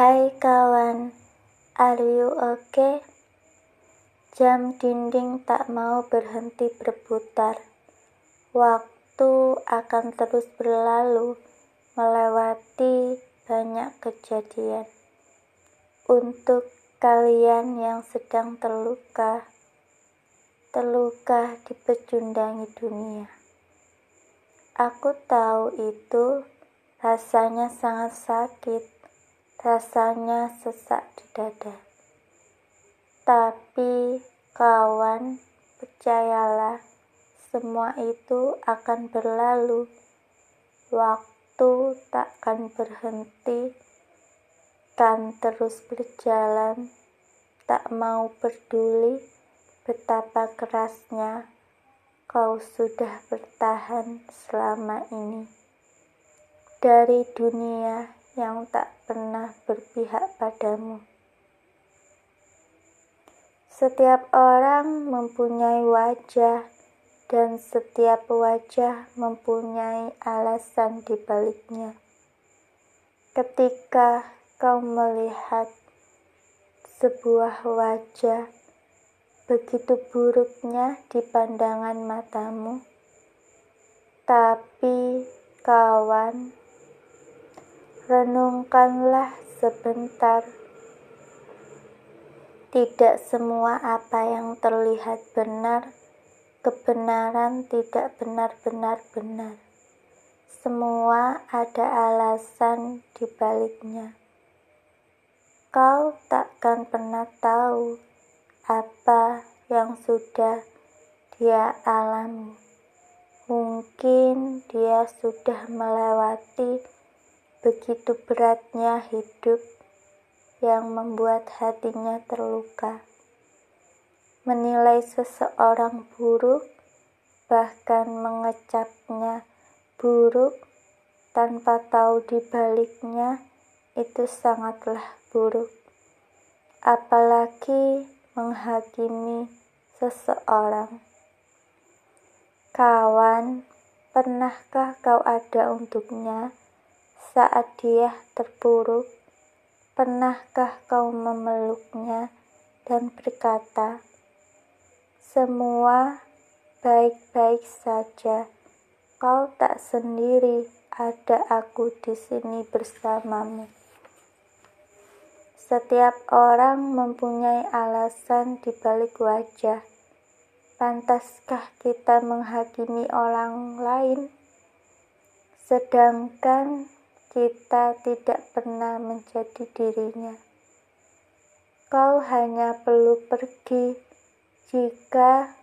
Hai kawan, are you okay? Jam dinding tak mau berhenti berputar. Waktu akan terus berlalu, melewati banyak kejadian. Untuk kalian yang sedang terluka, terluka dipecundangi dunia. Aku tahu itu rasanya sangat sakit Rasanya sesak di dada. Tapi kawan, percayalah, semua itu akan berlalu. Waktu takkan berhenti, kan terus berjalan. Tak mau peduli betapa kerasnya kau sudah bertahan selama ini. Dari dunia yang tak pernah berpihak padamu. Setiap orang mempunyai wajah, dan setiap wajah mempunyai alasan di baliknya. Ketika kau melihat sebuah wajah begitu buruknya di pandangan matamu, tapi kawan Renungkanlah sebentar. Tidak semua apa yang terlihat benar, kebenaran tidak benar-benar benar. Semua ada alasan di baliknya. Kau takkan pernah tahu apa yang sudah dia alami. Mungkin dia sudah melewati Begitu beratnya hidup yang membuat hatinya terluka. Menilai seseorang buruk, bahkan mengecapnya buruk tanpa tahu di baliknya itu sangatlah buruk. Apalagi menghakimi seseorang. Kawan, pernahkah kau ada untuknya? Saat dia terpuruk, pernahkah kau memeluknya dan berkata, "Semua baik-baik saja, kau tak sendiri, ada aku di sini bersamamu." Setiap orang mempunyai alasan di balik wajah. Pantaskah kita menghakimi orang lain? Sedangkan kita tidak pernah menjadi dirinya. Kau hanya perlu pergi jika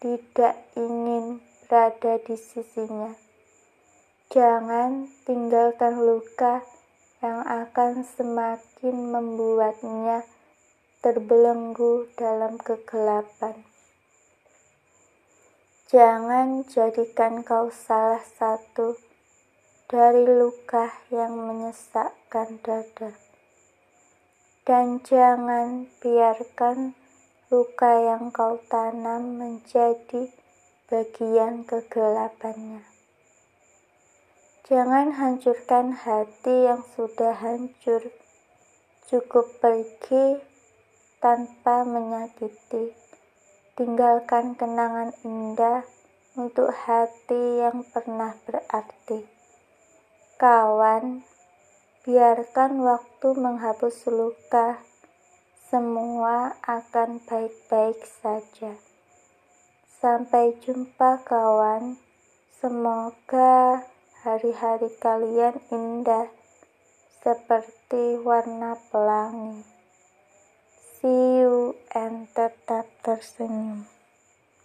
tidak ingin berada di sisinya. Jangan tinggalkan luka yang akan semakin membuatnya terbelenggu dalam kegelapan. Jangan jadikan kau salah satu dari luka yang menyesakkan dada. Dan jangan biarkan luka yang kau tanam menjadi bagian kegelapannya. Jangan hancurkan hati yang sudah hancur. Cukup pergi tanpa menyakiti. Tinggalkan kenangan indah untuk hati yang pernah berarti. Kawan, biarkan waktu menghapus luka. Semua akan baik-baik saja. Sampai jumpa, kawan. Semoga hari-hari kalian indah seperti warna pelangi. See you and tetap tersenyum.